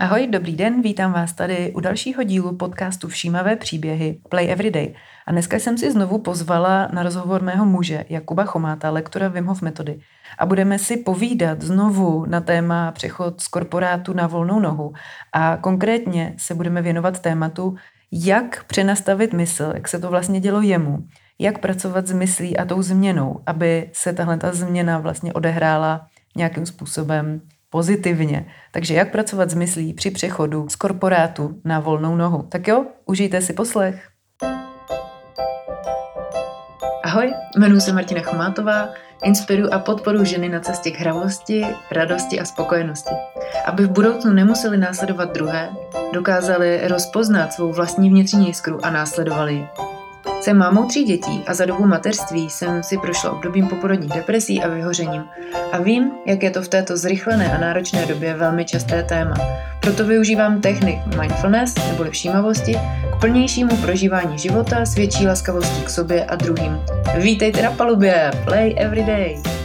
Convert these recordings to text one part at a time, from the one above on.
Ahoj, dobrý den, vítám vás tady u dalšího dílu podcastu Všímavé příběhy Play Everyday. A dneska jsem si znovu pozvala na rozhovor mého muže, Jakuba Chomáta, lektora Wim Hof metody. A budeme si povídat znovu na téma přechod z korporátu na volnou nohu. A konkrétně se budeme věnovat tématu, jak přenastavit mysl, jak se to vlastně dělo jemu, jak pracovat s myslí a tou změnou, aby se tahle ta změna vlastně odehrála nějakým způsobem pozitivně. Takže jak pracovat s myslí při přechodu z korporátu na volnou nohu. Tak jo, užijte si poslech. Ahoj, jmenuji se Martina Chomátová, inspiruji a podporuji ženy na cestě k hravosti, radosti a spokojenosti. Aby v budoucnu nemuseli následovat druhé, dokázali rozpoznat svou vlastní vnitřní jiskru a následovali ji. Jsem mámou tří dětí a za dobu mateřství jsem si prošla obdobím poporodních depresí a vyhořením a vím, jak je to v této zrychlené a náročné době velmi časté téma. Proto využívám technik mindfulness neboli všímavosti k plnějšímu prožívání života s větší laskavostí k sobě a druhým. Vítejte na palubě! Play every day!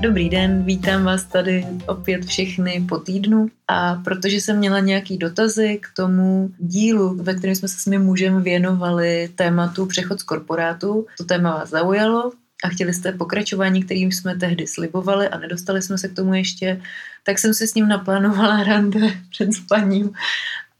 Dobrý den, vítám vás tady opět všechny po týdnu. A protože jsem měla nějaký dotazy k tomu dílu, ve kterém jsme se s mým mužem věnovali tématu přechod z korporátu, to téma vás zaujalo a chtěli jste pokračování, kterým jsme tehdy slibovali a nedostali jsme se k tomu ještě, tak jsem si s ním naplánovala rande před spaním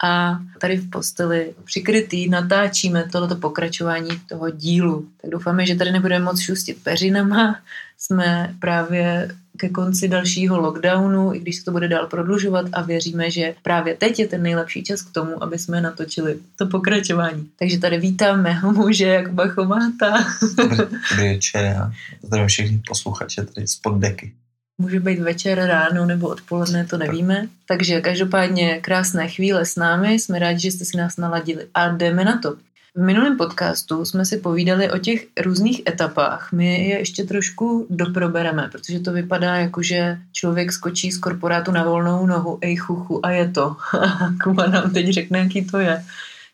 a tady v posteli přikrytý natáčíme tohoto pokračování toho dílu. Tak doufáme, že tady nebudeme moc šustit peřinama. Jsme právě ke konci dalšího lockdownu, i když se to bude dál prodlužovat a věříme, že právě teď je ten nejlepší čas k tomu, aby jsme natočili to pokračování. Takže tady vítám mého muže Jakuba Chomáta. Dobrý, dobrý večer a zdravím všechny posluchače tady z poddeky. Může být večer, ráno nebo odpoledne, to nevíme. Takže každopádně krásné chvíle s námi, jsme rádi, že jste si nás naladili. A jdeme na to. V minulém podcastu jsme si povídali o těch různých etapách. My je ještě trošku doprobereme, protože to vypadá jako, že člověk skočí z korporátu na volnou nohu, ej chuchu, a je to. Kuba nám teď řekne, jaký to je.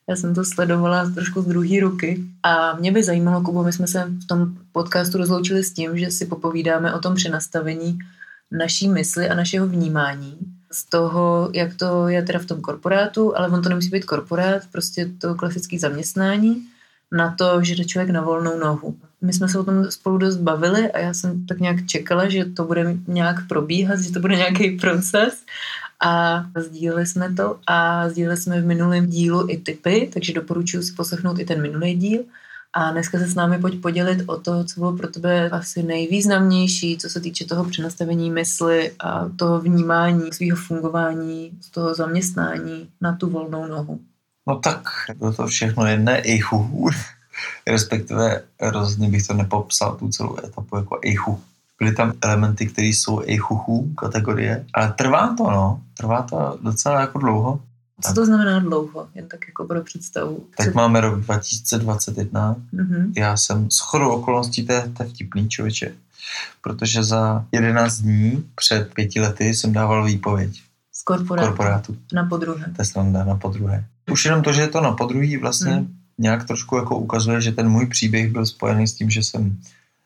Já jsem to sledovala trošku z druhé ruky a mě by zajímalo, Kubo, my jsme se v tom podcastu rozloučili s tím, že si popovídáme o tom přenastavení naší mysli a našeho vnímání z toho, jak to je teda v tom korporátu, ale on to nemusí být korporát, prostě to klasické zaměstnání, na to, že jde člověk na volnou nohu. My jsme se o tom spolu dost bavili a já jsem tak nějak čekala, že to bude nějak probíhat, že to bude nějaký proces a sdíleli jsme to a sdíleli jsme v minulém dílu i typy, takže doporučuji si poslechnout i ten minulý díl. A dneska se s námi pojď podělit o to, co bylo pro tebe asi nejvýznamnější, co se týče toho přenastavení mysli a toho vnímání svého fungování, z toho zaměstnání na tu volnou nohu. No tak, bylo to všechno jedné ichu, respektive rozhodně bych to nepopsal tu celou etapu jako ichu. Byly tam elementy, které jsou eichuchů kategorie, ale trvá to, no. Trvá to docela jako dlouho. Co to znamená dlouho? Jen tak jako pro představu. Co... máme rok 2021. Mm-hmm. Já jsem s chodou okolností, to je, to je vtipný člověče, protože za 11 dní před pěti lety jsem dával výpověď. Z korporátu. korporátu. Na podruhé. To je na podruhé. Už jenom to, že je to na podruhé vlastně mm. nějak trošku jako ukazuje, že ten můj příběh byl spojený s tím, že jsem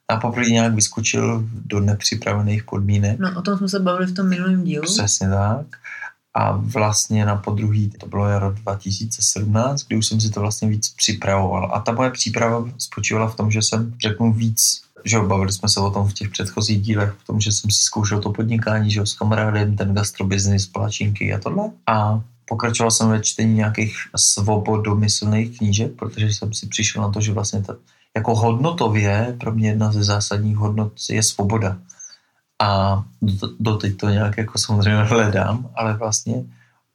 a poprvé nějak vyskočil do nepřipravených podmínek. No o tom jsme se bavili v tom minulém dílu. Přesně tak. A vlastně na podruhý, to bylo rok 2017, kdy už jsem si to vlastně víc připravoval. A ta moje příprava spočívala v tom, že jsem řeknu víc, že bavili jsme se o tom v těch předchozích dílech, v tom, že jsem si zkoušel to podnikání, že s kamarádem, ten gastrobiznis, palačinky a tohle. A pokračoval jsem ve čtení nějakých svobodomyslných knížek, protože jsem si přišel na to, že vlastně ta, jako hodnotově pro mě jedna ze zásadních hodnot je svoboda. A doteď to nějak jako samozřejmě hledám, ale vlastně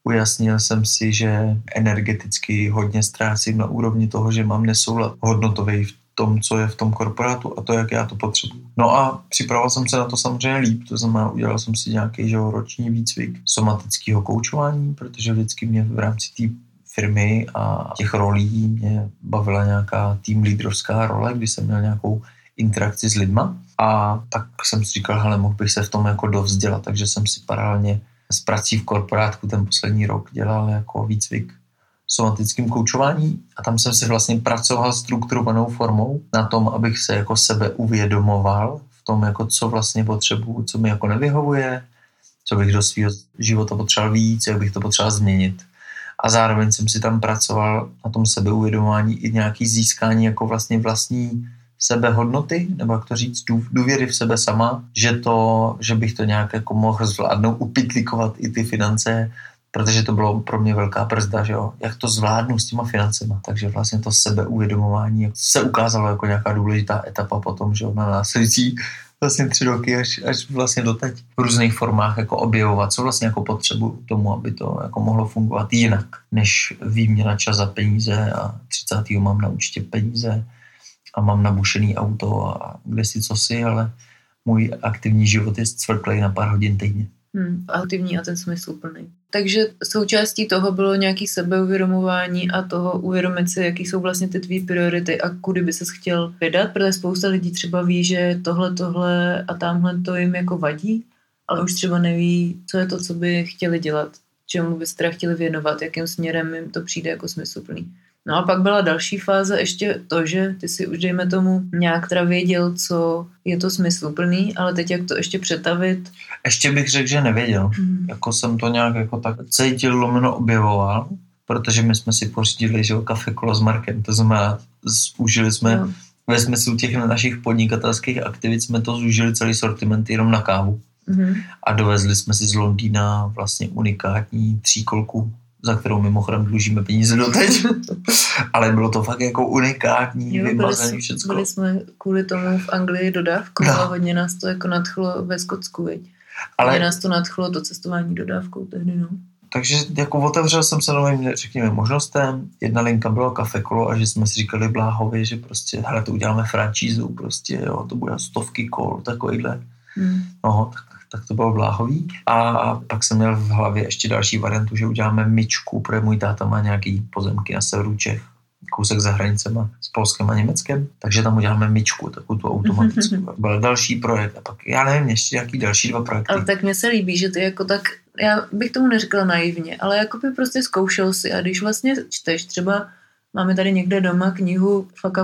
ujasnil jsem si, že energeticky hodně ztrácím na úrovni toho, že mám nesoulad hodnotový v tom, co je v tom korporátu a to, jak já to potřebuji. No a připravoval jsem se na to samozřejmě líp, to znamená, udělal jsem si nějaký že, roční výcvik somatického koučování, protože vždycky mě v rámci té firmy a těch rolí mě bavila nějaká tým lídrovská role, kdy jsem měl nějakou interakci s lidma a tak jsem si říkal, hele, mohl bych se v tom jako dovzdělat, takže jsem si paralelně s prací v korporátku ten poslední rok dělal jako výcvik somatickým koučování a tam jsem si vlastně pracoval strukturovanou formou na tom, abych se jako sebe uvědomoval v tom, jako co vlastně potřebuju, co mi jako nevyhovuje, co bych do svého života potřeboval víc, jak bych to potřeboval změnit. A zároveň jsem si tam pracoval na tom sebeuvědomování i nějaký získání jako vlastně vlastní sebehodnoty, nebo jak to říct, důvěry v sebe sama, že to, že bych to nějak jako mohl zvládnout, upitlikovat i ty finance, protože to bylo pro mě velká brzda, že jo, jak to zvládnu s těma financema. Takže vlastně to sebeuvědomování se ukázalo jako nějaká důležitá etapa potom, že jo, na následující vlastně tři roky až, až vlastně doteď v různých formách jako objevovat, co vlastně jako potřebu tomu, aby to jako mohlo fungovat jinak, než výměna čas za peníze a 30. mám na účtě peníze a mám nabušený auto a kde si co si, ale můj aktivní život je cvrklej na pár hodin týdně. Hmm, aktivní a ten smysl plný. Takže součástí toho bylo nějaký sebeuvědomování a toho uvědomit si, jaký jsou vlastně ty tvý priority a kudy by ses chtěl vydat, protože spousta lidí třeba ví, že tohle, tohle a tamhle to jim jako vadí, ale už třeba neví, co je to, co by chtěli dělat, čemu by se teda chtěli věnovat, jakým směrem jim to přijde jako smysluplný. No a pak byla další fáze ještě to, že ty si už dejme tomu nějak teda věděl, co je to smysluplný, ale teď jak to ještě přetavit? Ještě bych řekl, že nevěděl. Mm. Jako jsem to nějak jako tak cítil, lomeno objevoval, protože my jsme si pořídili, že kafe kolo s Markem, to znamená, zúžili jsme no. ve smyslu těch našich podnikatelských aktivit, jsme to zúžili celý sortiment jenom na kávu. Mm. A dovezli jsme si z Londýna vlastně unikátní tříkolku za kterou mimochodem dlužíme peníze doteď. Ale bylo to fakt jako unikátní, jo, vymazený všechno. Byli jsme kvůli tomu v Anglii dodávkou no. a hodně nás to jako nadchlo ve Skotsku, viď? Ale... Hodně nás to nadchlo to cestování dodávkou tehdy, no. Takže jako otevřel jsem se novým, řekněme, možnostem. Jedna linka bylo kafe kolo a že jsme si říkali Bláhovi, že prostě, hele, to uděláme francízu, prostě, jo, to bude stovky kol, takovýhle. Hmm. No, tak tak to bylo bláhový. A pak jsem měl v hlavě ještě další variantu, že uděláme myčku, protože můj táta má nějaký pozemky na severu Čech, kousek za hranicema s Polskem a Německem, takže tam uděláme myčku, takovou tu automatickou. Byl další projekt a pak, já nevím, ještě nějaký další dva projekty. Ale tak mně se líbí, že ty jako tak, já bych tomu neřekla naivně, ale jako by prostě zkoušel si a když vlastně čteš třeba Máme tady někde doma knihu fuck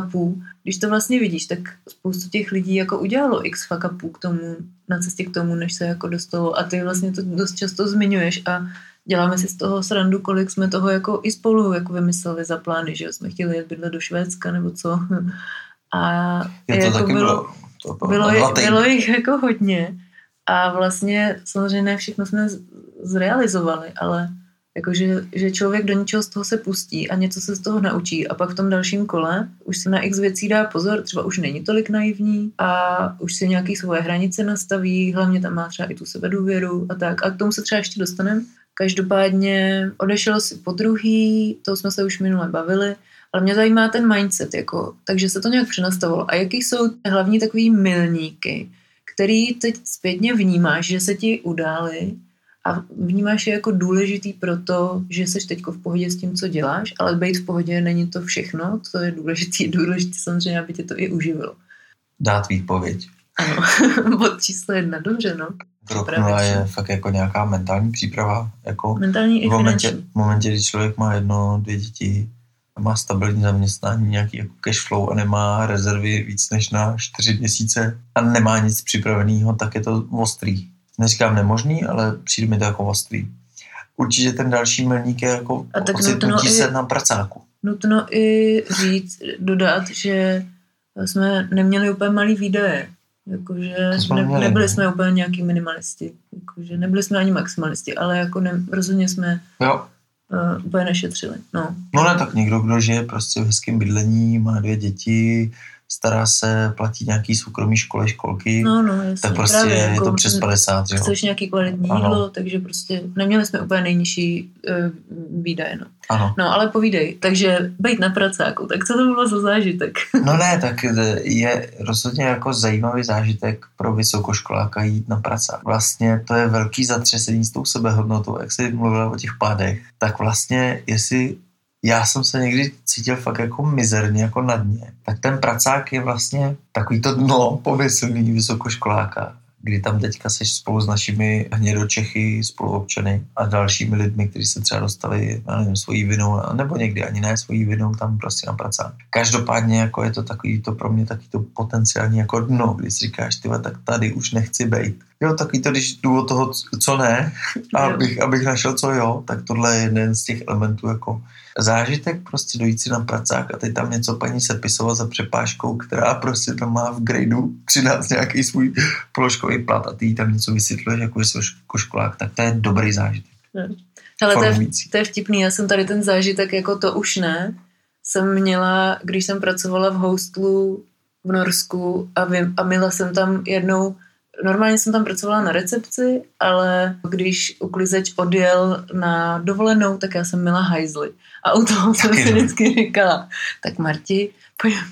Když to vlastně vidíš, tak spoustu těch lidí jako udělalo x fuck k tomu, na cestě k tomu, než se jako dostalo. A ty vlastně to dost často zmiňuješ a děláme si z toho srandu, kolik jsme toho jako i spolu jako vymysleli za plány, že jsme chtěli jet bydlet do Švédska nebo co. A to jako taky bylo, bylo, to bylo, bylo, bylo jich jako hodně. A vlastně samozřejmě ne všechno jsme zrealizovali, ale Jakože že člověk do něčeho z toho se pustí a něco se z toho naučí a pak v tom dalším kole už si na x věcí dá pozor, třeba už není tolik naivní a už si nějaký svoje hranice nastaví, hlavně tam má třeba i tu sebedůvěru a tak. A k tomu se třeba ještě dostaneme. Každopádně odešel si po druhý, to jsme se už minule bavili, ale mě zajímá ten mindset, jako, takže se to nějak přenastavilo. A jaký jsou hlavní takový milníky, který teď zpětně vnímáš, že se ti udály a vnímáš je jako důležitý proto, že jsi teď v pohodě s tím, co děláš, ale být v pohodě není to všechno, to je důležitý, důležitý samozřejmě, aby tě to i uživilo. Dát výpověď. Ano, bod číslo jedna, dobře, no. Krok je fakt jako nějaká mentální příprava. Jako mentální v momentě, v momentě, kdy člověk má jedno, dvě děti, má stabilní zaměstnání, nějaký jako cash flow a nemá rezervy víc než na čtyři měsíce a nemá nic připraveného, tak je to ostrý neříkám nemožný, ale přijde mi to jako ostrý. Určitě ten další milník je jako a tak ocitnutí se na pracáku. Nutno i říct, dodat, že jsme neměli úplně malý výdaje. Jakože ne, neměli, nebyli ne? jsme úplně nějaký minimalisti. Jakože nebyli jsme ani maximalisti, ale jako ne, rozhodně jsme jo. Uh, úplně nešetřili. No. no ne, tak někdo, kdo žije prostě v hezkém bydlení, má dvě děti, stará se, platí nějaký soukromý školy, školky, no, no, jasně, tak prostě právě, je jako to přes 50. Jo? Chceš nějaký kvalitní ano. jídlo, takže prostě neměli jsme úplně nejnižší uh, výdaje. No. Ano. no ale povídej, takže být na pracáku, tak co to bylo za zážitek? no ne, tak je rozhodně jako zajímavý zážitek pro vysokoškoláka jít na pracák. Vlastně to je velký zatřesení s tou sebehodnotou, jak jsi mluvila o těch pádech, tak vlastně jestli já jsem se někdy cítil fakt jako mizerně, jako na dně. Tak ten pracák je vlastně takový to dno pomyslný vysokoškoláka, kdy tam teďka seš spolu s našimi hnědočechy, spoluobčany a dalšími lidmi, kteří se třeba dostali, já nevím, svojí vinou, nebo někdy ani ne svojí vinou, tam prostě na pracák. Každopádně jako je to takový to pro mě taky to potenciální jako dno, kdy si říkáš, ty tak tady už nechci být. Jo, taky to, když jdu od toho, co ne, abych, abych našel, co jo, tak tohle je jeden z těch elementů jako zážitek, prostě dojít si na pracák a teď tam něco paní sepisovat za přepážkou, která prostě tam má v gradu 13 nějaký svůj položkový plat a ty tam něco vysvětluješ, jako jsi jako školák, tak to je dobrý zážitek. Ale to je, to je vtipný, já jsem tady ten zážitek jako to už ne, jsem měla, když jsem pracovala v hostlu v Norsku a, vím, a měla jsem tam jednou Normálně jsem tam pracovala na recepci, ale když uklizeč odjel na dovolenou, tak já jsem měla hajzly. A u toho jsem si vždycky říkala, tak Marti,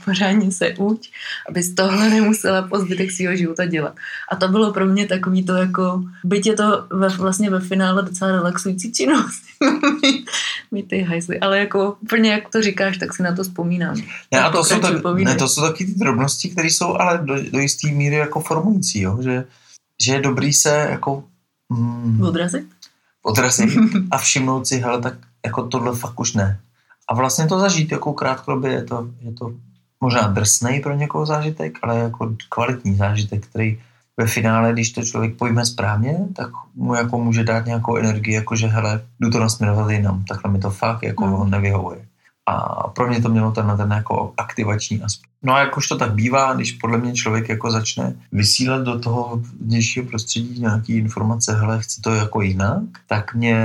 pořádně se uč, abys tohle nemusela po zbytek svého života dělat. A to bylo pro mě takový to jako, byť je to ve, vlastně ve finále docela relaxující činnost, mít ty hajzly, ale jako úplně jak to říkáš, tak si na to vzpomínám. Ne, a to jsou, tak, ne, to jsou taky ty drobnosti, které jsou ale do, do jisté míry jako formující, jo? Že, že je dobrý se jako mm, odrazit? Odrazit a všimnout si, hele, tak jako tohle fakt už ne. A vlastně to zažít jako krátkodobě je to, je to možná drsný pro někoho zážitek, ale jako kvalitní zážitek, který ve finále, když to člověk pojme správně, tak mu jako může dát nějakou energii, jako že hele, jdu to nasměrovat jinam, takhle mi to fakt jako mm. nevyhovuje. A pro mě to mělo ten, ten jako aktivační aspekt. No a jakož to tak bývá, když podle mě člověk jako začne vysílat do toho vnějšího prostředí nějaký informace, hele, chci to jako jinak, tak mě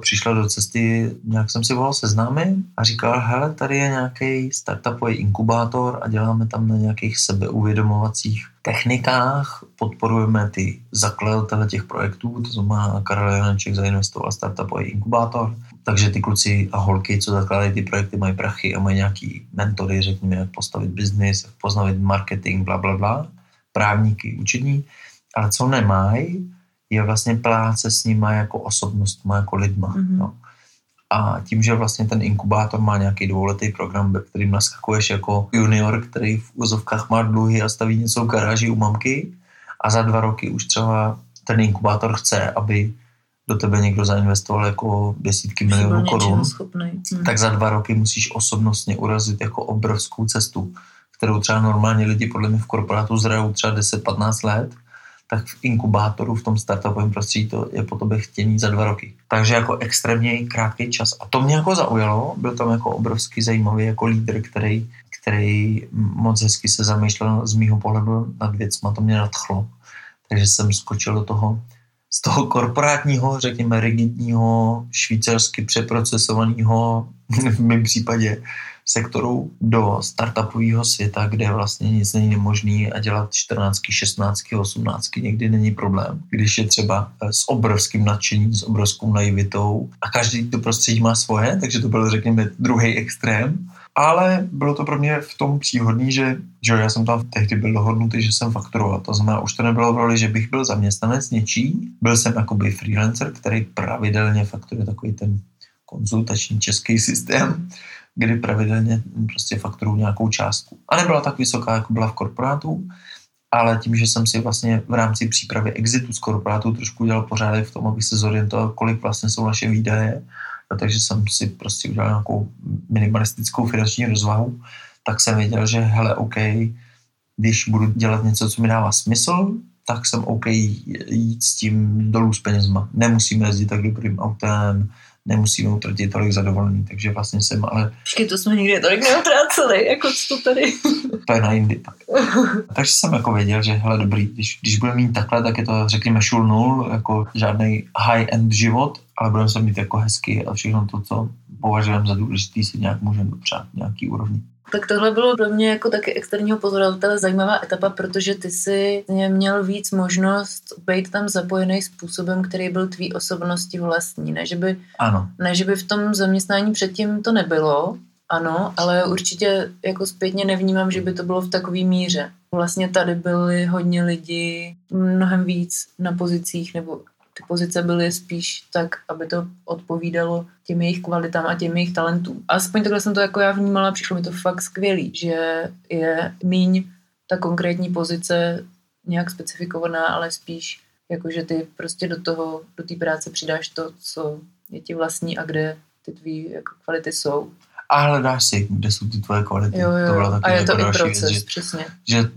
přišla do cesty, nějak jsem si volal seznámy a říkal, hele, tady je nějaký startupový inkubátor a děláme tam na nějakých sebeuvědomovacích technikách, podporujeme ty zakladatele těch projektů, to znamená Karel Janeček zainvestoval startupový inkubátor, takže ty kluci a holky, co zakládají ty projekty, mají prachy a mají nějaký mentory, řekněme, jak postavit biznis, jak poznavit marketing, bla, bla, bla, právníky, učení, ale co nemají, je vlastně práce s nimi jako osobnostma, jako lidma. Mm-hmm. No. A tím, že vlastně ten inkubátor má nějaký dvouletý program, ve kterým naskakuješ jako junior, který v úzovkách má dluhy a staví něco v garáži u mamky a za dva roky už třeba ten inkubátor chce, aby do tebe někdo zainvestoval jako desítky milionů korun, hmm. tak za dva roky musíš osobnostně urazit jako obrovskou cestu, kterou třeba normálně lidi podle mě v korporátu zrajou třeba 10-15 let, tak v inkubátoru, v tom startupovém prostředí to je po tobě chtění za dva roky. Takže jako extrémně krátký čas. A to mě jako zaujalo, byl tam jako obrovský zajímavý jako lídr, který, který moc hezky se zamýšlel z mýho pohledu nad věcma, to mě nadchlo. Takže jsem skočil do toho z toho korporátního, řekněme, rigidního, švýcarsky přeprocesovaného, v mém případě, sektoru do startupového světa, kde vlastně nic není nemožný a dělat 14, 16, 18 někdy není problém. Když je třeba eh, s obrovským nadšením, s obrovskou naivitou a každý to prostředí má svoje, takže to byl, řekněme, druhý extrém ale bylo to pro mě v tom příhodný, že, že já jsem tam tehdy byl dohodnutý, že jsem fakturoval. To znamená, už to nebylo v roli, že bych byl zaměstnanec něčí, byl jsem jakoby freelancer, který pravidelně fakturuje takový ten konzultační český systém, kdy pravidelně prostě fakturuju nějakou částku. A nebyla tak vysoká, jako byla v korporátu, ale tím, že jsem si vlastně v rámci přípravy exitu z korporátu trošku udělal pořádek v tom, abych se zorientoval, kolik vlastně jsou naše výdaje, takže jsem si prostě udělal nějakou minimalistickou finanční rozvahu, tak jsem věděl, že hele, OK, když budu dělat něco, co mi dává smysl, tak jsem OK jít s tím dolů s penězma. Nemusíme jezdit tak dobrým autem, nemusíme utratit tolik za dovolený, takže vlastně jsem ale... Počkej, to jsme nikdy tolik neutráceli, jako co to tady. to je na jindy, tak. takže jsem jako věděl, že hele dobrý, když, když budeme mít takhle, tak je to řekněme šul nul, jako žádný high-end život, ale budeme se mít jako hezky a všechno to, co považujeme za důležitý, si nějak můžeme dopřát nějaký úrovni. Tak tohle bylo pro mě jako taky externího pozorovatele zajímavá etapa, protože ty si měl víc možnost být tam zapojený způsobem, který byl tvý osobnosti vlastní. Ne, že by, ano. ne, že by v tom zaměstnání předtím to nebylo, ano, ale určitě jako zpětně nevnímám, že by to bylo v takové míře. Vlastně tady byli hodně lidi mnohem víc na pozicích nebo ty pozice byly spíš tak, aby to odpovídalo těm jejich kvalitám a těm jejich talentům. Aspoň takhle jsem to jako já vnímala, přišlo mi to fakt skvělý, že je míň ta konkrétní pozice nějak specifikovaná, ale spíš jako, že ty prostě do toho, do té práce přidáš to, co je ti vlastní a kde ty tvý jako kvality jsou. A hledáš si, kde jsou ty tvoje kvality. Jo, jo. To byla a taky je jako to i další proces, věc, že, přesně. že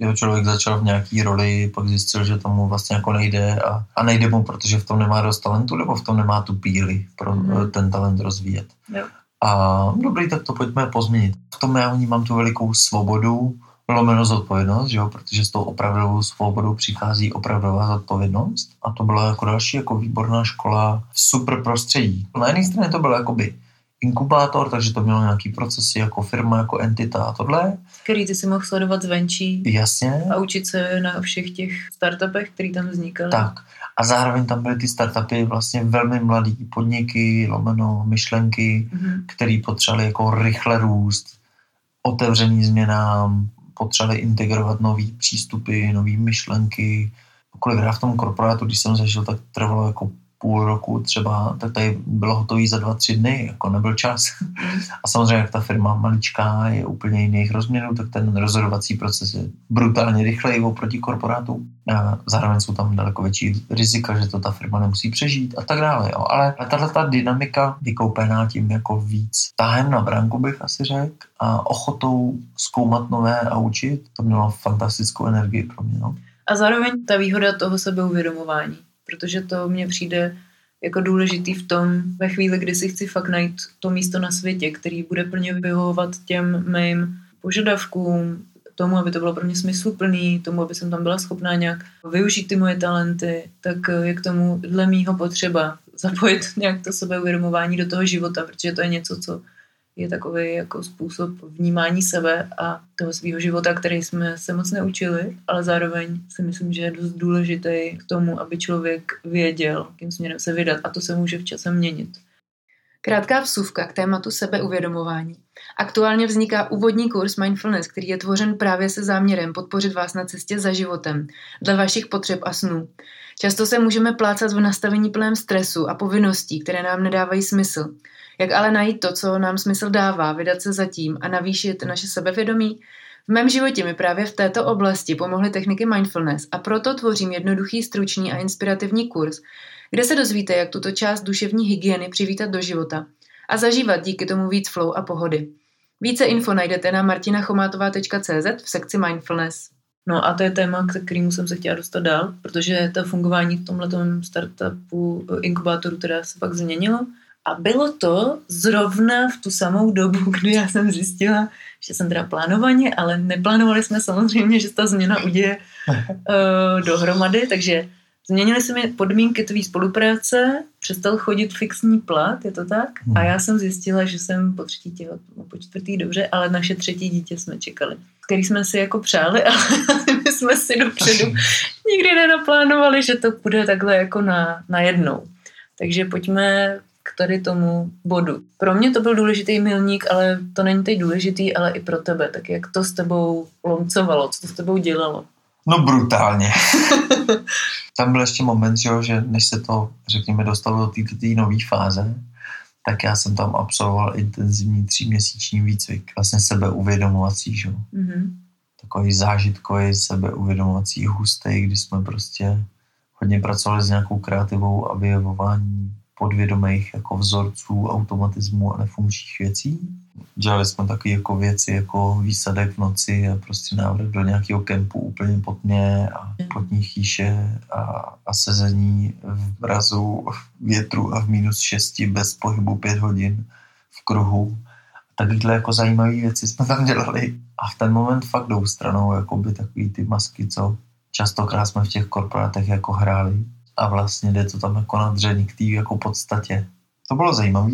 jo, člověk začal v nějaký roli, pak zjistil, že tomu vlastně jako nejde a, a nejde mu, protože v tom nemá dost talentu, nebo v tom nemá tu píli pro Mhm. ten talent rozvíjet. Jo. A dobrý, tak to pojďme pozměnit. V tom já vnímám tu velikou svobodu, lomeno zodpovědnost, že jo? protože s tou opravdovou svobodou přichází opravdová zodpovědnost. A to byla jako další jako výborná škola v super prostředí. Na jedné straně to byl jakoby inkubátor, takže to mělo nějaký procesy jako firma, jako entita a tohle. Který ty si mohl sledovat zvenčí Jasně. a učit se na všech těch startupech, které tam vznikaly. Tak. A zároveň tam byly ty startupy vlastně velmi mladý podniky, lomeno myšlenky, Mhm. který potřebovali jako rychle růst, otevřený změnám, potřebovali integrovat nové přístupy, nové myšlenky. Kolikrát v tom korporátu, když jsem zažil, tak trvalo jako půl roku třeba, tak tady bylo hotový za dva, tři dny, jako nebyl čas. A samozřejmě, jak ta firma maličká je úplně jiných rozměrů, tak ten rozhodovací proces je brutálně rychlej oproti korporátu. A zároveň jsou tam daleko větší rizika, že to ta firma nemusí přežít a tak dále. Jo. Ale tahle ta dynamika vykoupená tím jako víc tahem na branku bych asi řekl a ochotou zkoumat nové a učit, to mělo fantastickou energii pro mě. No. A zároveň ta výhoda toho sebeuvědomování, protože to mně přijde jako důležitý v tom, ve chvíli, kdy si chci fakt najít to místo na světě, který bude plně vyhovovat těm mým požadavkům, tomu, aby to bylo pro mě smysluplný, tomu, aby jsem tam byla schopná nějak využít ty moje talenty, tak je k tomu dle mýho potřeba zapojit nějak to sebeuvědomování do toho života, protože to je něco, co je takový jako způsob vnímání sebe a toho svého života, který jsme se moc neučili, ale zároveň si myslím, že je dost důležitý k tomu, aby člověk věděl, jakým směrem se vydat a to se může v čase měnit. Krátká vsuvka k tématu sebeuvědomování. Aktuálně vzniká úvodní kurz Mindfulness, který je tvořen právě se záměrem podpořit vás na cestě za životem, dle vašich potřeb a snů. Často se můžeme plácat v nastavení plném stresu a povinností, které nám nedávají smysl. Jak ale najít to, co nám smysl dává, vydat se zatím a navýšit naše sebevědomí? V mém životě mi právě v této oblasti pomohly techniky mindfulness a proto tvořím jednoduchý, stručný a inspirativní kurz, kde se dozvíte, jak tuto část duševní hygieny přivítat do života a zažívat díky tomu víc flow a pohody. Více info najdete na martinachomátová.cz v sekci mindfulness. No a to je téma, k kterému jsem se chtěla dostat dál, protože to fungování v tomhle startupu, eh, inkubátoru teda se pak změnilo. A bylo to zrovna v tu samou dobu, kdy já jsem zjistila, že jsem teda plánovaně, ale neplánovali jsme samozřejmě, že ta změna uděje uh, dohromady, takže změnily se mi podmínky tvý spolupráce, přestal chodit fixní plat, je to tak? A já jsem zjistila, že jsem po třetí těhot, no, po čtvrtý dobře, ale naše třetí dítě jsme čekali, který jsme si jako přáli, ale my jsme si dopředu nikdy nenaplánovali, že to bude takhle jako na, na jednou. Takže pojďme k tady tomu bodu. Pro mě to byl důležitý milník, ale to není teď důležitý, ale i pro tebe. Tak jak to s tebou lomcovalo, co to s tebou dělalo? No brutálně. Tam byl ještě moment, že, že než se to, řekněme, dostalo do této nové fáze, tak já jsem tam absolvoval intenzivní tříměsíční výcvik, vlastně sebeuvědomovací, že? Mm-hmm. takový zážitkový sebeuvědomovací hustý, kdy jsme prostě hodně pracovali s nějakou kreativou a vyjevování podvědomých jako vzorců, automatismů a nefunkčních věcí. Dělali jsme takové jako věci jako výsadek v noci a prostě návrat do nějakého kempu úplně pod mě a potní chýše a, a sezení v mrazu, větru a v minus šesti bez pohybu pět hodin v kruhu. Takovýhle jako zajímavé věci jsme tam dělali a v ten moment fakt jdou stranou jako by takový ty masky, co častokrát jsme v těch korporátech jako hráli a vlastně jde to tam jako na k té jako podstatě. To bylo zajímavé,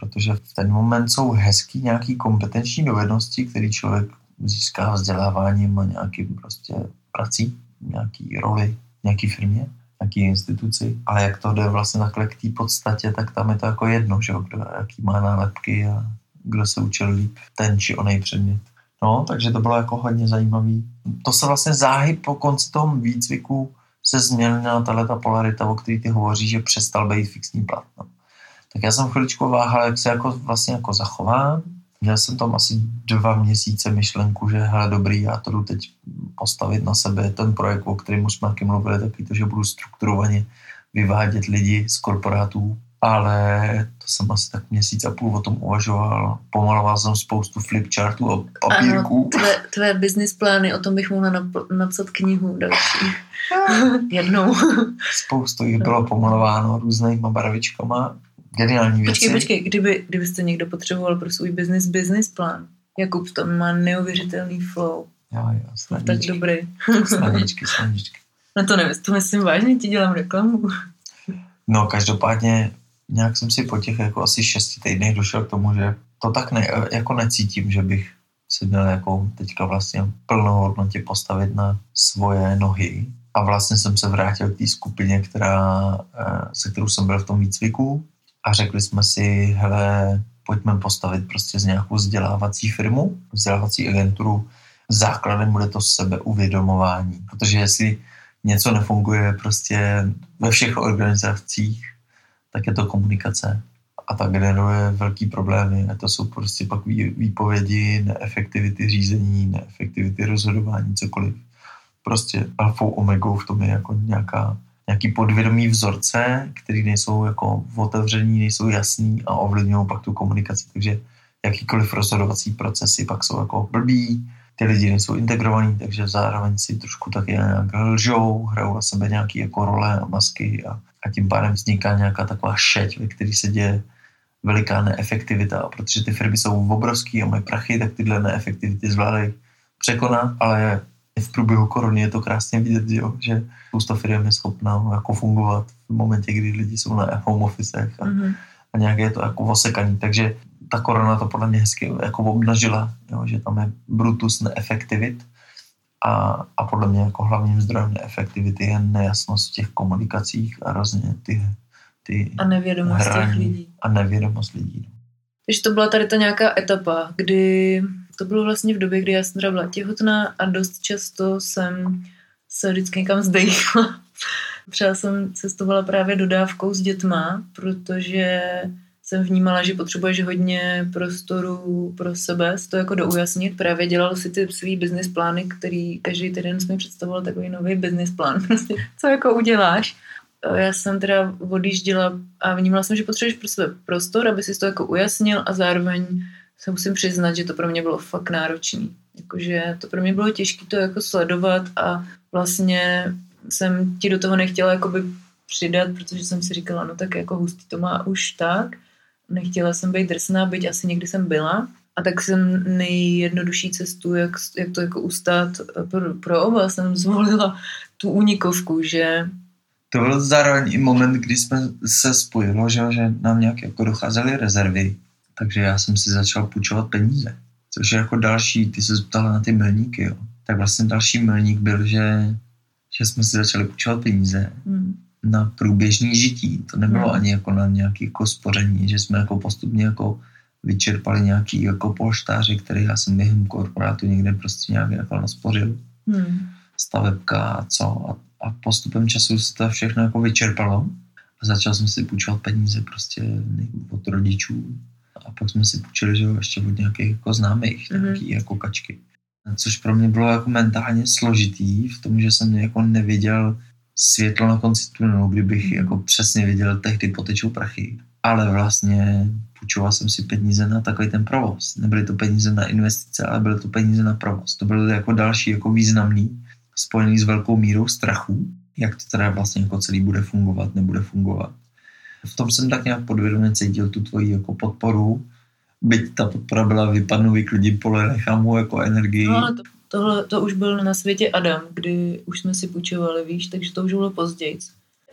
protože v ten moment jsou hezký nějaký kompetenční dovednosti, který člověk získá vzděláváním a nějakým prostě prací, nějaký roli, nějaký firmě, nějaký instituci, ale jak to jde vlastně takhle k té podstatě, tak tam je to jako jedno, že jo, kdo jaký má nálepky a kdo se učil líp ten či onej předmět. No, takže to bylo jako hodně zajímavý. To se vlastně záhy po konci toho výcviku se změnila tahle ta polarita, o který ty hovoříš, že přestal být fixní plat. No. Tak já jsem chviličku váhal, jak se jako vlastně jako zachovám. Měl jsem tam asi dva měsíce myšlenku, že hele dobrý, já to jdu teď postavit na sebe, ten projekt, o kterém už jsme taky mluvili, taky to, že budu strukturovaně vyvádět lidi z korporátů ale to jsem asi tak měsíc a půl o tom uvažoval. Pomaloval jsem spoustu flipchartů a papírků. Ano, tvé, tvé business plány, o tom bych mohla nap- napsat knihu další. Jednou. Spoustu jich bylo pomalováno různýma barvičkama. Geniální věci. Počkej, počkej, kdyby, kdybyste někdo potřeboval pro svůj business business plán. Jakub tam má neuvěřitelný flow. Jo, jo, Tak dobrý. Snadičky, snadičky. No to nevím, to myslím vážně, ti dělám reklamu. No, každopádně nějak jsem si po těch jako asi šesti týdnech došel k tomu, že to tak ne, jako necítím, že bych si měl jako teďka vlastně plnohodnotě postavit na svoje nohy. A vlastně jsem se vrátil k té skupině, která, eh, se kterou jsem byl v tom výcviku a řekli jsme si, hele, pojďme postavit prostě z nějakou vzdělávací firmu, vzdělávací agenturu. Základem bude to sebeuvědomování, protože jestli něco nefunguje prostě ve všech organizacích, tak je to komunikace. A ta generuje velký problémy. A to jsou prostě pak výpovědi, neefektivity řízení, neefektivity rozhodování, cokoliv. Prostě alfou omegou v tom je jako nějaká, nějaký podvědomý vzorce, který nejsou jako otevření, nejsou jasný a ovlivňují pak tu komunikaci. Takže jakýkoliv rozhodovací procesy pak jsou jako blbý, ty lidi nejsou integrovaní, takže zároveň si trošku taky nějak lžou, hrajou na sebe nějaké jako role a masky a, a tím pádem vzniká nějaká taková šeť, ve které se děje veliká neefektivita. A protože ty firmy jsou obrovský a mají prachy, tak tyhle neefektivity zvládají překonat, ale v průběhu korony je to krásně vidět, jo, že spousta firm je schopná jako fungovat v momentě, kdy lidi jsou na home officech a, mm-hmm. a nějak je to jako osekaný. Takže ta korona to podle mě hezky jako obnažila, jo, že tam je brutus neefektivit a, a podle mě jako hlavním zdrojem neefektivity je nejasnost v těch komunikacích a hrozně ty, ty a nevědomost hraní těch lidí. A nevědomost lidí. Takže to byla tady ta nějaká etapa, kdy to bylo vlastně v době, kdy já jsem byla těhotná a dost často jsem se vždycky někam zdejchla. Třeba jsem cestovala právě dodávkou s dětma, protože jsem vnímala, že potřebuješ hodně prostoru pro sebe, to jako doujasnit. Právě dělal si ty svý business plány, který každý týden jsme představoval takový nový business plán. Prostě, co jako uděláš. Já jsem teda odjížděla a vnímala jsem, že potřebuješ pro sebe prostor, aby si to jako ujasnil a zároveň se musím přiznat, že to pro mě bylo fakt náročný. Jakože to pro mě bylo těžké to jako sledovat a vlastně jsem ti do toho nechtěla jakoby přidat, protože jsem si říkala, no tak jako hustý to má už tak nechtěla jsem být drsná, byť asi někdy jsem byla. A tak jsem nejjednodušší cestu, jak, jak to jako ustát pro, pro oba, jsem zvolila tu únikovku, že to byl zároveň i moment, kdy jsme se spojilo, že, že nám nějak jako docházely rezervy, takže já jsem si začal půjčovat peníze. Což je jako další, ty se ptala na ty milníky, jo. Tak vlastně další milník byl, že, že jsme si začali půjčovat peníze. Hmm na průběžný žití. To nebylo hmm. ani jako na nějaké jako spoření, že jsme jako postupně jako vyčerpali nějaký jako polštáři, který já jsem během korporátu někde prostě nějak jako naspořil. Hmm. Stavebka a co. A, a postupem času se to všechno jako vyčerpalo. A začal jsem si půjčovat peníze prostě od rodičů. A pak jsme si půjčili, že jo, ještě od nějakých jako známých, hmm. nějaký jako kačky. Což pro mě bylo jako mentálně složitý v tom, že jsem jako nevěděl, světlo na konci tunelu, kdybych jako přesně viděl, tehdy potečou prachy. Ale vlastně půjčoval jsem si peníze na takový ten provoz. Nebyly to peníze na investice, ale byly to peníze na provoz. To bylo jako další jako významný, spojený s velkou mírou strachu, jak to teda vlastně jako celý bude fungovat, nebude fungovat. V tom jsem tak nějak podvědomě cítil tu tvoji jako podporu, byť ta podpora byla vypadnu, vyklidím pole, nechám mu jako energii. No, to Tohle to už byl na světě Adam, kdy už jsme si půjčovali, víš, takže to už bylo později.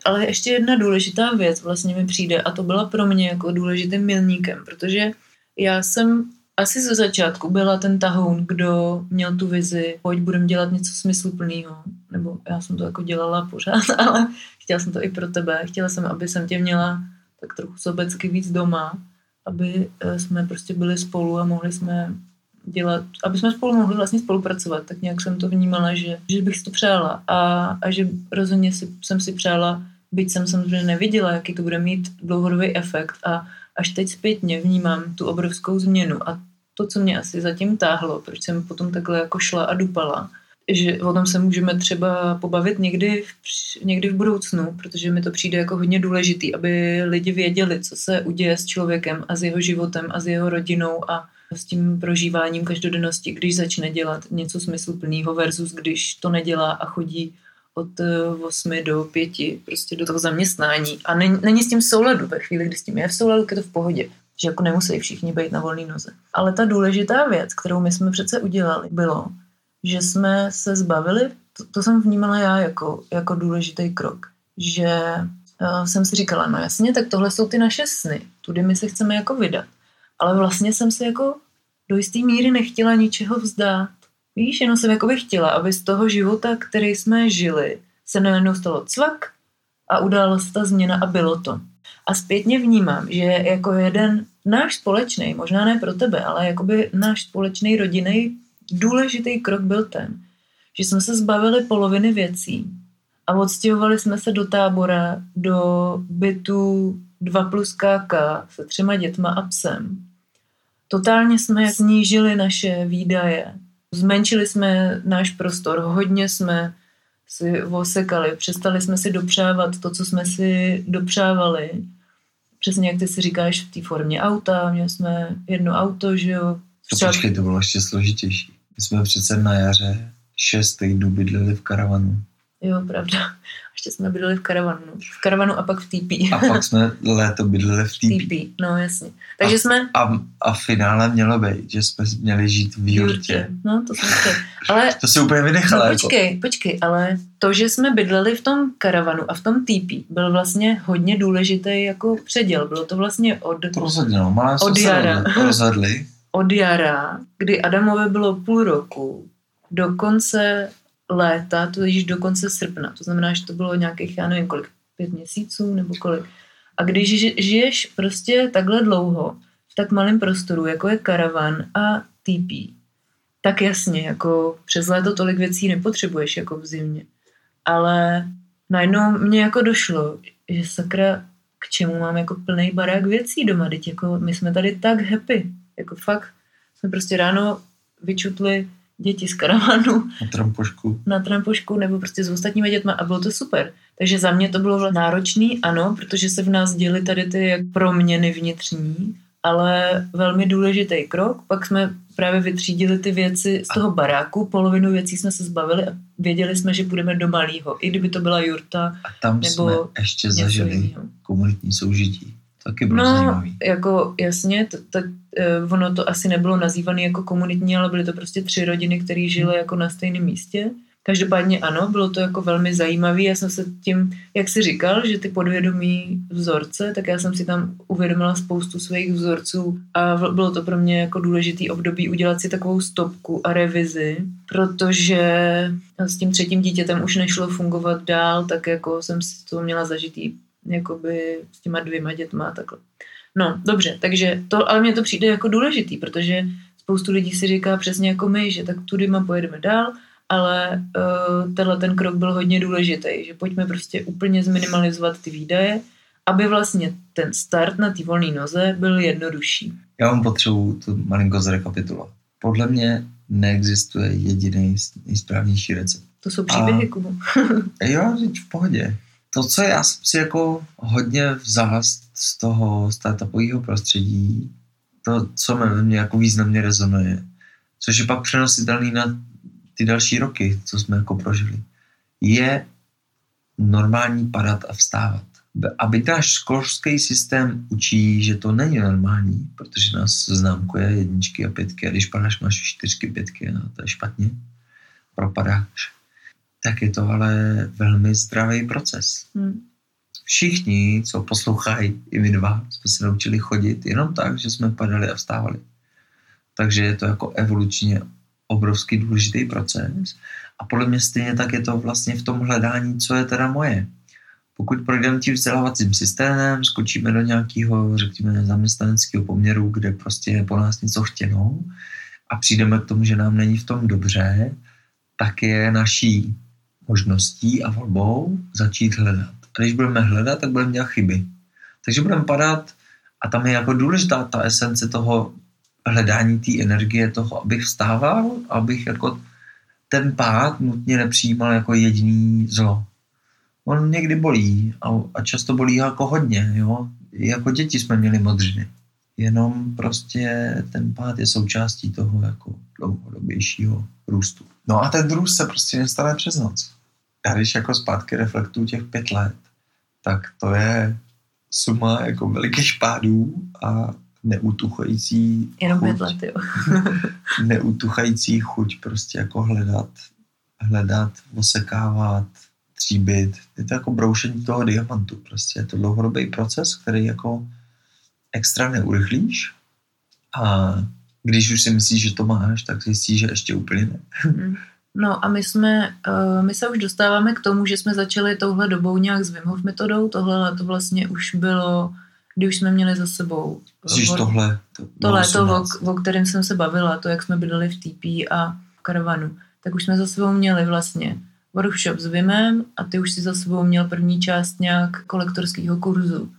Ale ještě jedna důležitá věc vlastně mi přijde a to byla pro mě jako důležitým milníkem, protože já jsem asi ze začátku byla ten tahoun, kdo měl tu vizi, pojď budeme dělat něco smysluplného. Nebo já jsem to jako dělala pořád, ale chtěla jsem to i pro tebe. Chtěla jsem, aby jsem tě měla tak trochu sobecky víc doma, aby eh, jsme prostě byli spolu a mohli jsme dělat, aby jsme spolu mohli vlastně spolupracovat, tak nějak jsem to vnímala, že, že bych si to přála. A, a že rozhodně si, jsem si přála, byť jsem samozřejmě neviděla, jaký to bude mít dlouhodobý efekt. A až teď zpětně vnímám tu obrovskou změnu a to, co mě asi zatím táhlo, proč jsem potom takhle jako šla a dupala, že o tom se můžeme třeba pobavit někdy v, někdy v budoucnu, protože mi to přijde jako hodně důležitý, aby lidi věděli, co se uděje s člověkem a s jeho životem a s jeho rodinou a s tím prožíváním každodennosti, když začne dělat něco smysluplného versus když to nedělá a chodí od 8 eh, do 5 prostě do toho zaměstnání a není, není s tím souladu ve chvíli, kdy s tím je v souladu, je to v pohodě že jako nemusí všichni být na volné noze. Ale ta důležitá věc, kterou my jsme přece udělali, bylo, že jsme se zbavili, to, to jsem vnímala já jako, jako důležitý krok, že uh, jsem si říkala, no jasně, tak tohle jsou ty naše sny, tudy my se chceme jako vydat. Ale vlastně jsem se jako do jisté míry nechtěla ničeho vzdát. Víš, jenom jsem jako chtěla, aby z toho života, který jsme žili, se najednou stalo cvak a udála se ta změna a bylo to. A zpětně vnímám, že jako jeden náš společný, možná ne pro tebe, ale jakoby náš společný rodinný důležitý krok byl ten, že jsme se zbavili poloviny věcí a odstěhovali jsme se do tábora, do bytu 2 plus KK se třema dětma a psem. Totálně jsme snížili naše výdaje, zmenšili jsme náš prostor, hodně jsme si osekali, přestali jsme si dopřávat to, co jsme si dopřávali. Přesně jak ty si říkáš v té formě auta, měli jsme jedno auto, že jo. Třeba... To počkej, to bylo ještě složitější. My jsme přece na jaře šest týdnů bydleli v karavanu. Jo, pravda. Ještě jsme bydleli v karavanu. V karavanu a pak v TP. A pak jsme léto bydleli v TP. TP, no jasně. Takže a, jsme... A, a finále mělo být, že jsme měli žít v jurtě. No, to jsem chtěl. Ale... To si úplně vynechala. No, počkej, jako. počkej, ale to, že jsme bydleli v tom karavanu a v tom TP, byl vlastně hodně důležitý jako předěl. Bylo to vlastně od... To rozhodně, no. Malé od jara. rozhodli. od jara, kdy Adamové bylo půl roku, do konce léta, to je do konce srpna. To znamená, že to bylo nějakých, já nevím kolik, pět měsíců nebo kolik. A když žiješ prostě takhle dlouho v tak malém prostoru, jako je karavan a TP, tak jasně, jako přes léto tolik věcí nepotřebuješ jako v zimě. Ale najednou mě jako došlo, že sakra, k čemu mám jako plný barák věcí doma, teď jako my jsme tady tak happy, jako fakt jsme prostě ráno vyčutli děti z karavanu. Na trampošku. Na trampošku nebo prostě s ostatními dětmi a bylo to super. Takže za mě to bylo náročný, ano, protože se v nás děly tady ty jak proměny vnitřní, ale velmi důležitý krok. Pak jsme právě vytřídili ty věci z toho baráku, polovinu věcí jsme se zbavili a věděli jsme, že půjdeme do malého, i kdyby to byla jurta. A tam nebo jsme ještě zažili jiného. komunitní soužití. Taky bylo no, zajímavý. jako jasně, to, to, ono to asi nebylo nazývané jako komunitní, ale byly to prostě tři rodiny, které žily jako na stejném místě. Každopádně ano, bylo to jako velmi zajímavé. Já jsem se tím, jak jsi říkal, že ty podvědomí vzorce, tak já jsem si tam uvědomila spoustu svých vzorců a bylo to pro mě jako důležitý období udělat si takovou stopku a revizi, protože s tím třetím dítětem už nešlo fungovat dál, tak jako jsem si to měla zažitý jakoby s těma dvěma dětma a takhle. No, dobře, takže to, ale mně to přijde jako důležitý, protože spoustu lidí si říká přesně jako my, že tak tudyma pojedeme dál, ale uh, tenhle ten krok byl hodně důležitý, že pojďme prostě úplně zminimalizovat ty výdaje, aby vlastně ten start na té volné noze byl jednodušší. Já vám potřebuji to malinko zrekapitulovat. Podle mě neexistuje jediný nejsprávnější recept. To jsou příběhy, A... Kubu. jo, v pohodě to, co já jsem si jako hodně vzal z toho startupového prostředí, to, co mě, mě jako významně rezonuje, což je pak přenositelný na ty další roky, co jsme jako prožili, je normální padat a vstávat. Aby náš školský systém učí, že to není normální, protože nás známkuje jedničky a pětky a když padáš, máš čtyřky, pětky, no to je špatně, propadáš tak je to ale velmi zdravý proces. Hmm. Všichni, co poslouchají, i my dva, jsme se naučili chodit jenom tak, že jsme padali a vstávali. Takže je to jako evolučně obrovský důležitý proces. A podle mě stejně tak je to vlastně v tom hledání, co je teda moje. Pokud projdeme tím vzdělávacím systémem, skočíme do nějakého, řekněme, zaměstnaneckého poměru, kde prostě je po nás něco chtěno a přijdeme k tomu, že nám není v tom dobře, tak je naší možností a volbou začít hledat. A když budeme hledat, tak budeme dělat chyby. Takže budeme padat a tam je jako důležitá ta esence toho hledání té energie, toho, abych vstával, abych jako ten pád nutně nepřijímal jako jediný zlo. On někdy bolí a, a často bolí jako hodně, jo. Jako děti jsme měli modřiny. Jenom prostě ten pád je součástí toho jako dlouhodobějšího růstu. No a ten růst se prostě nestane přes noc. Já když jako zpátky reflektuju těch pět let, tak to je suma jako velikých pádů a neutuchající Jenom chuť, pět let, jo. neutuchající chuť prostě jako hledat, hledat, osekávat, tříbit. Je to jako broušení toho diamantu. Prostě je to dlouhodobý proces, který jako extra neurychlíš a když už si myslíš, že to máš, tak zjistíš, že ještě úplně ne. Mm. No a my jsme, uh, my se už dostáváme k tomu, že jsme začali touhle dobou nějak s Wim Hof metodou. Tohle to vlastně už bylo, kdy už jsme měli za sebou. Myslíš tohle? To tohle, to, o, o kterém jsem se bavila, to, jak jsme bydleli v TP a v karavanu, tak už jsme za sebou měli vlastně workshop s Vimem a ty už si za sebou měl první část nějak kolektorského kurzu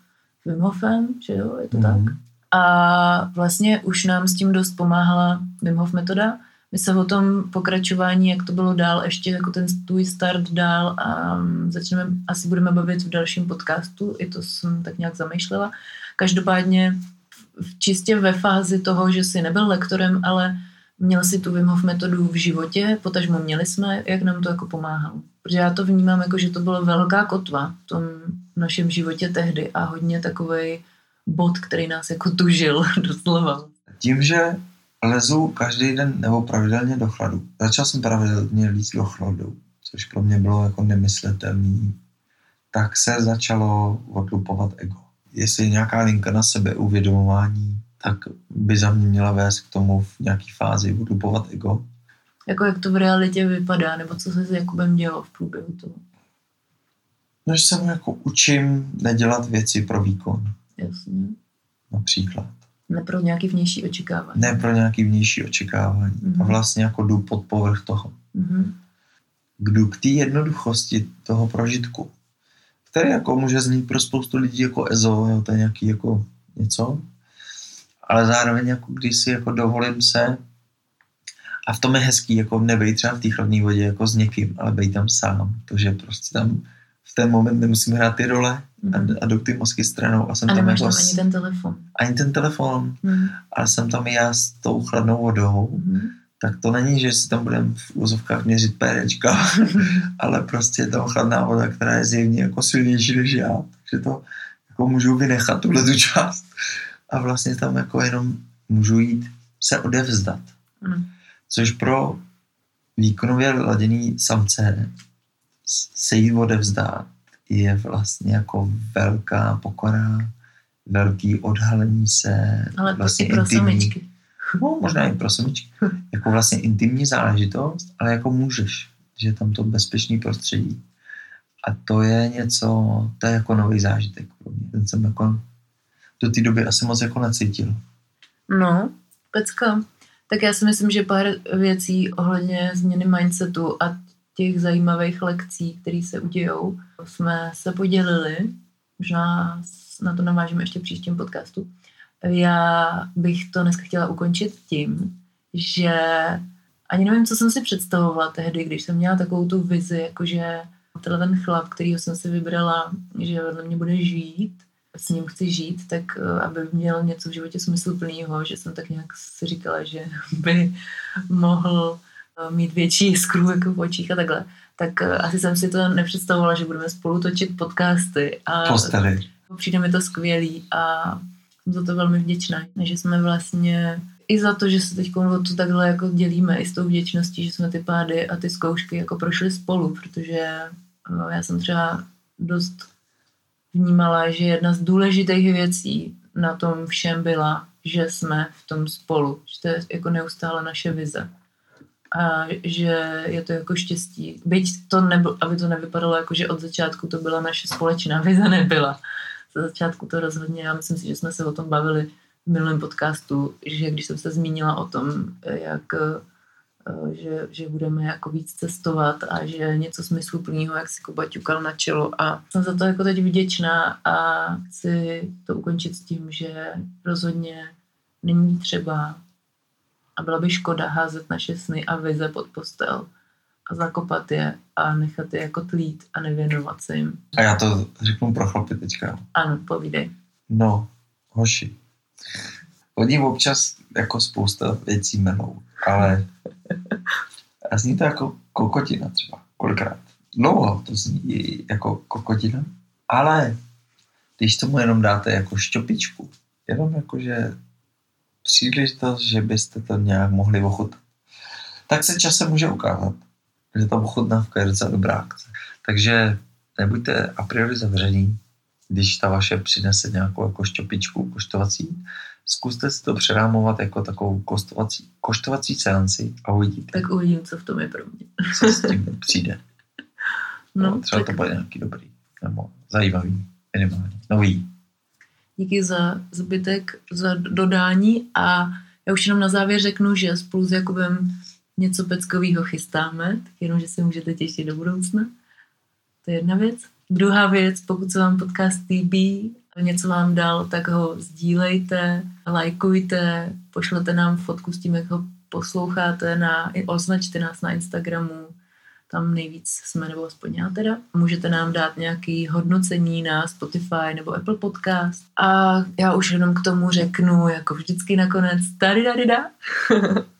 s Wim Hofem, že jo, je to mm. tak? A vlastně už nám s tím dost pomáhala Wim Hof metoda, my se o tom pokračování, jak to bylo dál, ještě jako ten tvůj start dál a mm, začneme, asi budeme bavit v dalším podcastu, i to jsem tak nějak zamýšlela. Každopádně čistě ve fázi toho, že jsi nebyl lektorem, ale měl si tu Wim Hof metodu v životě, potažmo měli jsme, jak nám to jako pomáhalo. Protože já to vnímám jako, že to byla velká kotva v tom našem životě tehdy a hodně takový bod, který nás jako tužil doslova. Tím, že lezu každý den nebo pravidelně do chladu. Začal jsem pravidelně líst do chladu, což pro mě bylo jako nemyslitelný. Tak se začalo odlupovat ego. Jestli je nějaká linka na sebe uvědomování, tak by za mě měla vést k tomu v nějaký fázi odlupovat ego. Jako jak to v realitě vypadá, nebo co se s Jakubem dělo v průběhu toho? No, že se mu jako učím nedělat věci pro výkon. Jasně. Například. Ne pro nějaký vnější očekávání. Ne pro nějaký vnější očekávání. Mm-hmm. A mhm. vlastně jako jdu pod povrch toho. Mm-hmm. Jdu k té jednoduchosti toho prožitku, který jako může znít pro spoustu lidí jako ezo, jo, to je nějaký jako něco, ale zároveň jako když si jako dovolím se a v tom je hezký, jako nebejt třeba v té chladné vodě jako s někým, ale bejt tam sám, to, že prostě tam v ten moment nemusím hrát ty role, a, mhm. a jdou ty mozky stranou a jsem a tam jako... tam ani ten telefon. Ani ten telefon. Mm. A jsem tam já s tou chladnou vodou. Mm. Tak to není, že si tam budeme v úzovkách měřit pérečka, ale prostě je tam chladná voda, která je zjevně jako silnější než já. Takže to jako můžu vynechat tuhle tu část. A vlastně tam jako jenom můžu jít se odevzdat. Mm. Což pro výkonově laděný samce se jít odevzdat je vlastně jako velká pokora, velký odhalení se. Ale vlastně i pro intimní, samičky. No, možná i pro samičky. jako vlastně intimní záležitost, ale jako můžeš, že je tam to bezpečný prostředí. A to je něco, to je jako nový zážitek pro mě. Ten jsem jako do té doby asi moc jako necítil. No, pecka. Tak já si myslím, že pár věcí ohledně změny mindsetu a těch zajímavých lekcí, které se udějou, jsme se podělili. Možná na to navážeme ještě příštím podcastu. Já bych to dneska chtěla ukončit tím, že ani nevím, co jsem si představovala tehdy, když jsem měla takovou tu vizi, jakože tenhle ten chlap, kterýho jsem si vybrala, že vedle mě bude žít, s ním chci žít, tak eh, aby měl něco v životě smysluplného, že jsem tak nějak si říkala, že by mohl mít větší jiskru jako v očích a takhle, tak eh, asi jsem si to nepředstavovala, že budeme spolu točit podcasty. A Postavy. Přijde mi to skvělý a jsem za to velmi vděčná, že jsme vlastně i za to, že se teď o to takhle jako dělíme, i s tou vděčností, že jsme ty pády a ty zkoušky jako prošli spolu, protože no, já jsem třeba dost vnímala, že jedna z důležitých věcí na tom všem byla, že jsme v tom spolu, že to je jako neustále naše vize a že je to jako štěstí. Byť to nebylo, aby to nevypadalo jako, že od začátku to byla naše společná vize, nebyla. Za začátku to rozhodně, já myslím si, že jsme se o tom bavili v minulém podcastu, že když jsem se zmínila o tom, jak eh, že, že budeme jako víc cestovat a že něco smysluplného, jak si Kuba ťukal na čelo a jsem za to jako teď vděčná a chci to ukončit s tím, že rozhodně není třeba a byla by škoda házet naše sny a vize pod postel a zakopat je a nechat je jako tlít a nevěnovat se jim. A já to řeknu pro chlapy teďka. Ano, povídej. No, hoši. Oni občas jako spousta věcí melou, ale a zní to jako kokotina třeba, kolikrát. Dlouho to zní jako kokotina, ale když tomu jenom dáte jako šťopičku, jenom jako, že příležitost, že byste to nějak mohli ochutnat, tak se časem může ukázat, že ta ochutnávka je docela dobrá akce. Takže nebuďte a priori zavření, když ta vaše přinese nějakou jako šťopičku koštovací, zkuste si to přerámovat jako takovou kostovací, koštovací seanci a uvidíte. Tak uvidím, co v tom je pro mě. Co s tím přijde. No, No, třeba tak to bude nějaký dobrý, nebo zajímavý, minimálně, nový. Díky za zbytek, za dodání a já už jenom na závěr řeknu, že spolu s Jakubem něco peckového chystáme, tak jenom, že se můžete těšit do budoucna. To je jedna věc. Druhá věc, pokud se vám podcast líbí, něco vám dal, tak ho sdílejte, lajkujte, pošlete nám fotku s tím, jak ho posloucháte, na, označte nás na Instagramu, tam nejvíc jsme, nebo aspoň já teda. Můžete nám dát nějaké hodnocení na Spotify nebo Apple Podcast. A já už jenom k tomu řeknu, jako vždycky nakonec, tady, tady, da.